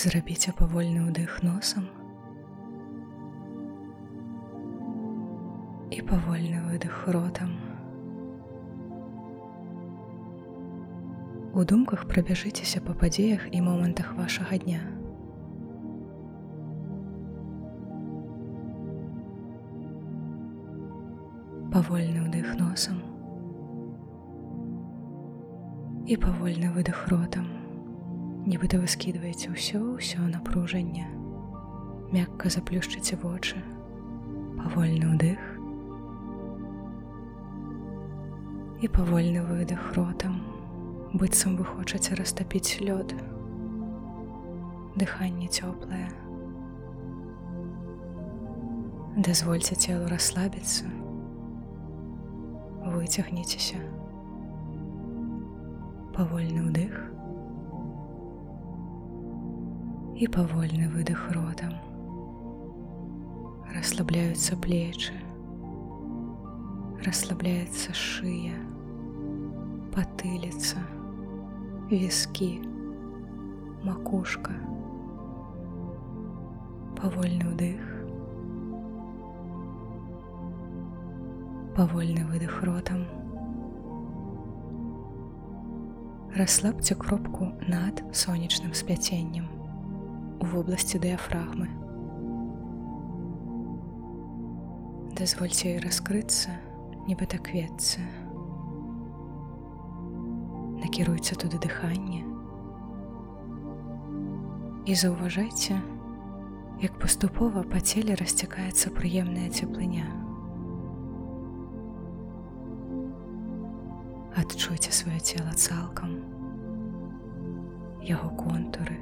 Зрабіце павольны ўдых носам і павольны выдых ротам. У думках прабяжыцеся па падзеях і момантах вашага дня. Павольны ўдых носам і павольны выдых ротам нібыта вы скідваеце ўсё ўсё напружанне мякка заплюшчыце вочы павольны ўдых і павольны выдых ротам быццам вы хочаце растапіць лёд. Дыханне цёплае дазвольце целу расслабіцца выцягніцеся павольны ўдых і павольны выдых ротам. Расслабляюцца плечы, расслабляецца шыя, патыліца, віскі, макушка, павольны ўдых, павольны выдых ротам. Расслабьце кропку над сонечным спляценнем у вобласці дыяфрагмы. Дазвольце і раскрыцца, нібыта кветцы. Накіруйце туды дыханне. І заўважайце, як паступова па целе расцякаецца прыемная цеплыня. Адчуйце сваё цела цалкам, яго контуры,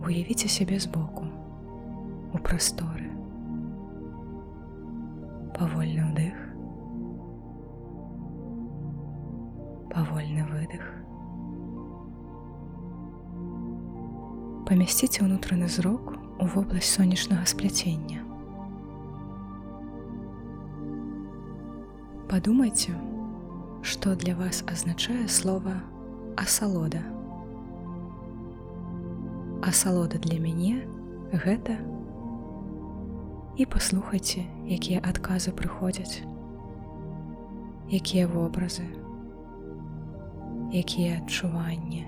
уявіце сябе збоку у прасторы павольны ўдых павольны выдых памясціце ўнутраны зрок у вобласць сонечнага спляцення падумайце што для вас азначае слова асалода у асалода для мяне гэта і паслухайце, якія адказы прыходзяць, якія вобразы, якія адчуванні.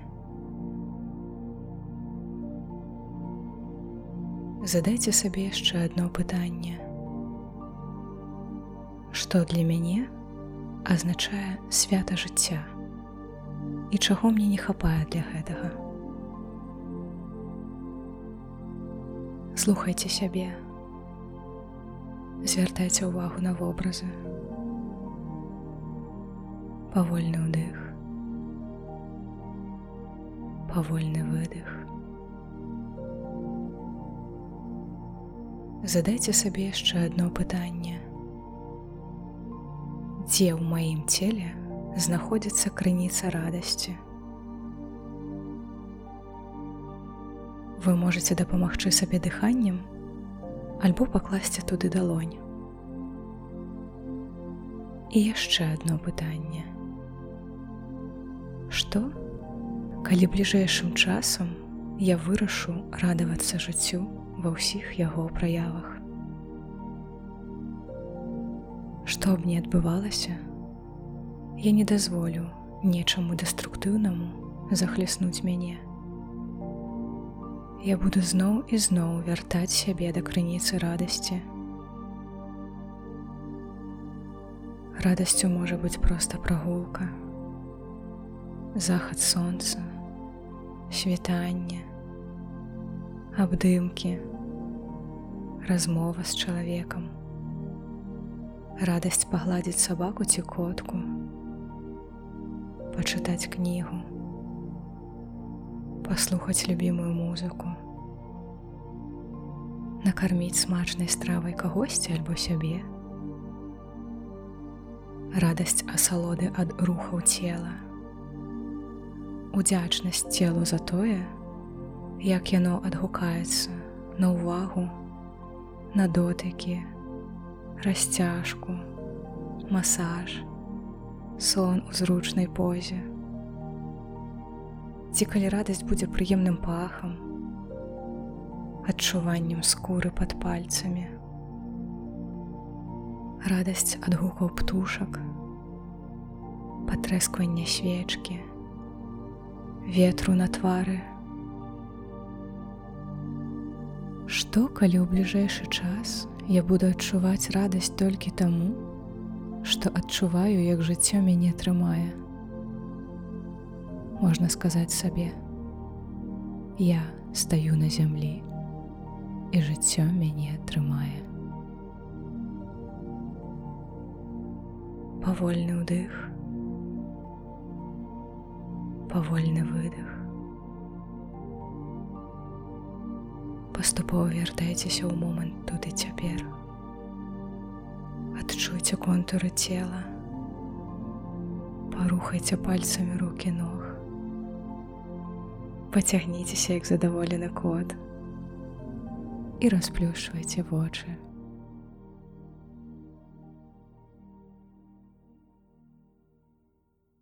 Задайце сабе яшчэ одно пытанне. Што для мяне азначае свята жыцця і чаго мне не хапае для гэтага. Слухайце сябе. Звяртайце ўвагу на вобразы. Павольны ўдых. Павольны выдых. Задайце сабе яшчэ одно пытанне. Дзе ў маім целе знаходзіцца крыніца радасці вы можете дапамагчы сабе дыханнем альбо пакласці туды далонь. І яшчэ одно пытанне. Што, калі бліжэйшым часам я вырашу радавацца жыццю ва ўсіх яго праявах. Што б не адбывалася, я не дазволю нечаму дэструктыўнаму захлеснуць мяне, я буду зноў і зноў вяртаць сябе да крыніцы радасці. Радасцю можа быць проста прагулка, захад сонца, світанне, абдымкі, размова з чалавекам, радасць пагладзіць сабаку ці котку, пачытаць кнігу, паслухаць любімую музыку, накарміць смачнай стравай кагосьці альбо сябе. Радасць асалоды ад рухаў цела. Удзячнасць целу за тое, як яно адгукаецца на ўвагу, на дотыкі, расцяжку, масаж, сон у зручнай позе, ці калі радасць будзе прыемным пахам, адчуваннем скуры пад пальцамі. Радасць ад гукаў птушак, патрэсквання свечкі, ветру на твары. Што, калі ў бліжэйшы час я буду адчуваць радасць толькі таму, што адчуваю, як жыццё мяне трымае. Можна сказаць сабе: Я стаю на зямлі, і жыццё мяне трымае. Павольны ўдых, павольны выдох. Паступова вяртайцеся ў момант тут і цяпер. Адчуйце контуры цела. Парухайце пальцамі рукі ног. Пацягніцеся як задаволены кот і расплюшвайце вочы.